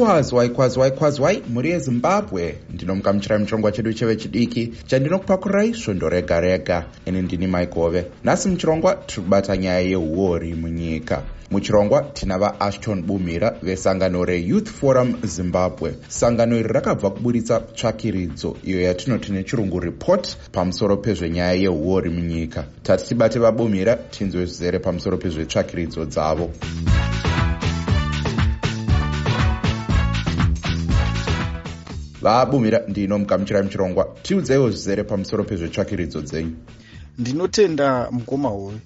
kwazwai kwazwai kwazwai. Mhuri yezimbabwe ndinomukamuchirai muchirongwa chedu chevechidiki chandinokupakurai svondo rega rega. Ini ndini maigove nhasi muchirongwa tiri kubata nyaya yeuori munyika. Muchirongwa tina vaashton bumhira vesangano reyouth forum zimbabwe. Sangano iri rakabva kuburitsa tsvakiridzo iyo yatinoti nechirungu report pamusoro pezvenyaya yeuori munyika. Tati tibate vabumhira tinzwe zvizere pamusoro pezvetsvakiridzo dzavo vabumhira ndinomukamuchirai muchirongwa. Tiudzeiwo zvizere pamusoro pezvetsvakiridzo dzenyu. Ndinotenda mukoma hove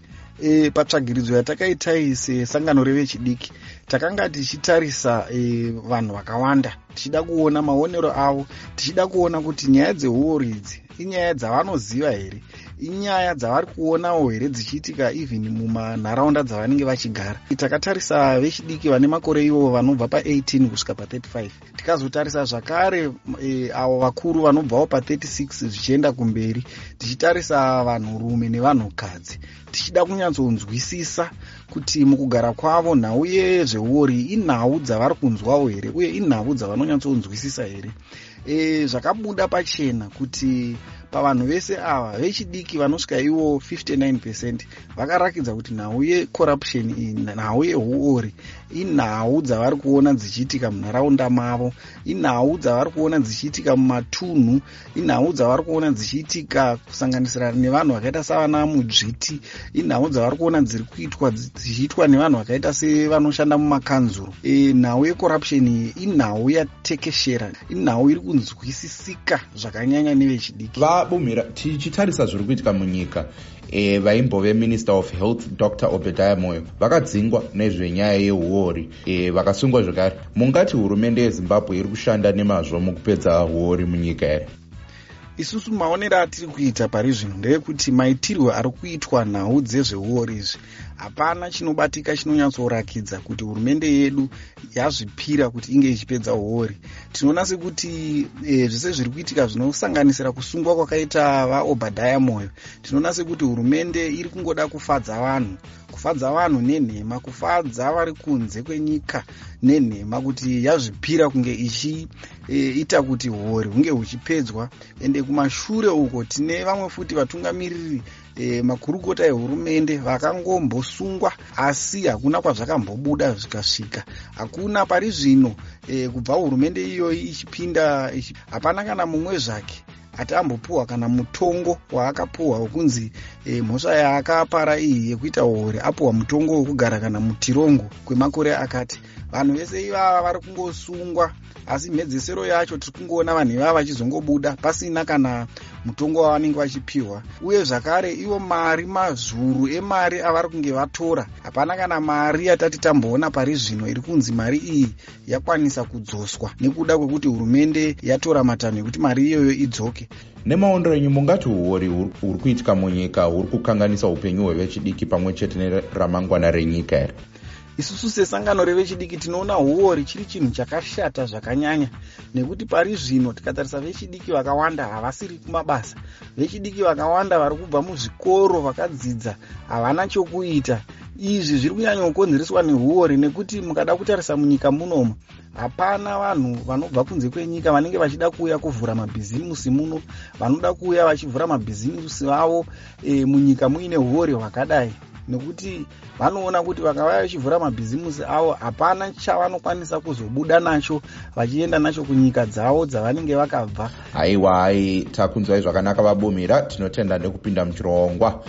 e, patsvagiridzo yatakaita sesangano revechidiki takanga tichitarisa e, vanhu vakawanda. Tichida kuona maonero avo tichida kuona kuti nyaya dzeuori idzi inyaya dzavanoziva here inyaya dzavari kuonawo here dzichiitika even mumanharaunda dzavanenge vachigara? Takatarisa vechidiki vane makore ivo vanobva pa18 kusvika pa35 tikazotarisa zvakare e, avo vakuru vanobvawo pa36 zvichienda kumberi tichitarisa vanhurume nevanhukadzi tichida kunyatsonzwisisa kuti mukugara kwavo nhau yezveuori inhau dzavari kunzwawo here uye inhau dzavanonyatsonzwisisa here? E, zvakabuda pachena kuti pavanhu vese ava vechidiki vanosvika ivo 59 pecent vakarakidza kuti nhau yecorruption iyi nhau yeuori inhau dzavari kuona dzichiitika munharaunda mavo inhau dzavari kuona dzichiitika mumatunhu inhau dzavari kuona dzichiitika kusanganisira nevanhu vakaita savana mudzviti inhau dzavari kuona dziri kuitwa dzichiitwa nevanhu vakaita sevanoshanda mumakanzuro e, nhau yecorruption iyi inhau yatekeshera inhau iri kunzwisisika zvakanyanya nevechidiki vabumhira tichitarisa zviri kuitika munyika e, vaimbove minister of health dr obediah moyo. Vakadzingwa nezvenyaya yeuori e, vakasungwa zvekare. Mungati hurumende yezimbabwe iri kushanda nemazvo mukupedza uori munyika here isusu maonero atiri kuita pari zvino ndeyekuti maitirwo ari kuitwa nhau dzezveuori izvi hapana chinobatika chinonyatsorakidza kuti hurumende yedu yazvipira kuti inge ichipedza uori. Tinoona sekuti e, zvese zviri kuitika zvinosanganisira kusungwa kwakaita vaobhadhaya moyo tinoona sekuti hurumende iri kungoda kufadza vanhu kufadza vanhu nenhema kufadza vari kunze kwenyika nenhema kuti yazvipira kunge ichiita e, kuti uori hunge huchipedzwa. Ende kumashure uko tine vamwe futi vatungamiriri e, makurukota ehurumende vakangombosungwa asi hakuna kwazvakambobuda zvikasvika. Hakuna pari zvino e, kubva hurumende iyoyi ichipinda hapana kana mumwe zvake ati ambopuhwa kana mutongo waakapuhwa wekunzi e, mhosva yaakapara iyi yekuita uori apuhwa mutongo wekugara kana mutirongo kwemakore akati vanhu vese ivava vari kungosungwa asi mhedzesero yacho tiri kungoona vanhu ivava vachizongobuda pasina kana mutongo wavanenge vachipiwa uye zvakare ivo mari mazvuru emari avari kunge vatora hapana kana mari yatati tamboona pari zvino iri kunzi mari iyi yakwanisa kudzoswa nekuda kwekuti hurumende yatora matanho ekuti mari iyoyo idzoke. Nemaonero enyu mungati uori huri kuitika munyika huri kukanganisa upenyu hwevechidiki pamwe chete neramangwana renyika here isusu sesangano revechidiki tinoona uori chiri chinhu chakashata zvakanyanya. Nekuti pari zvino tikatarisa vechidiki vakawanda havasiri kumabasa. Vechidiki vakawanda vari kubva muzvikoro vakadzidza havana chokuita. Izvi zviri kunyanya kukonzereswa neuori nekuti mukada kutarisa munyika munomu hapana vanhu vanobva kunze kwenyika vanenge vachida kuuya kuvhura mabhizimusi muno vanoda kuuya vachivhura mabhizimusi vavo e, munyika muine uori hwakadai nekuti vanoona kuti vakavaya vachivhura mabhizimusi avo hapana chavanokwanisa kuzobuda nacho vachienda nacho kunyika dzavo dzavanenge vakabva. Aiwa ai takunzwai zvakanaka vabumhira tinotenda nekupinda muchirongwa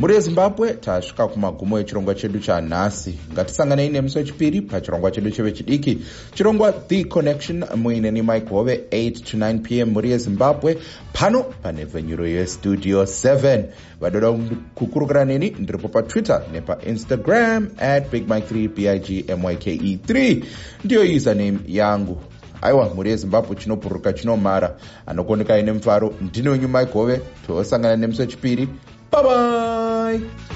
muri yezimbabwe tasvika kumagumo echirongwa chedu chanhasi. Ngatisanganei nemusi wechipiri pachirongwa chedu chevechidiki chirongwa the connection muineni mike hove 8 to 9 p m muri yezimbabwe pano panevhenyuro yestudio 7 vadoda kukurukira neni ndiripo patwitter nepainstagram at big mike 3 big myke 3 ndiyo username yangu. Aiwa mhuri yezimbabwe chinobhuruka chinomara anokoneka aine mufaro. Ndinonyu mike hove. Tosangana nemusi wechipiri bye bye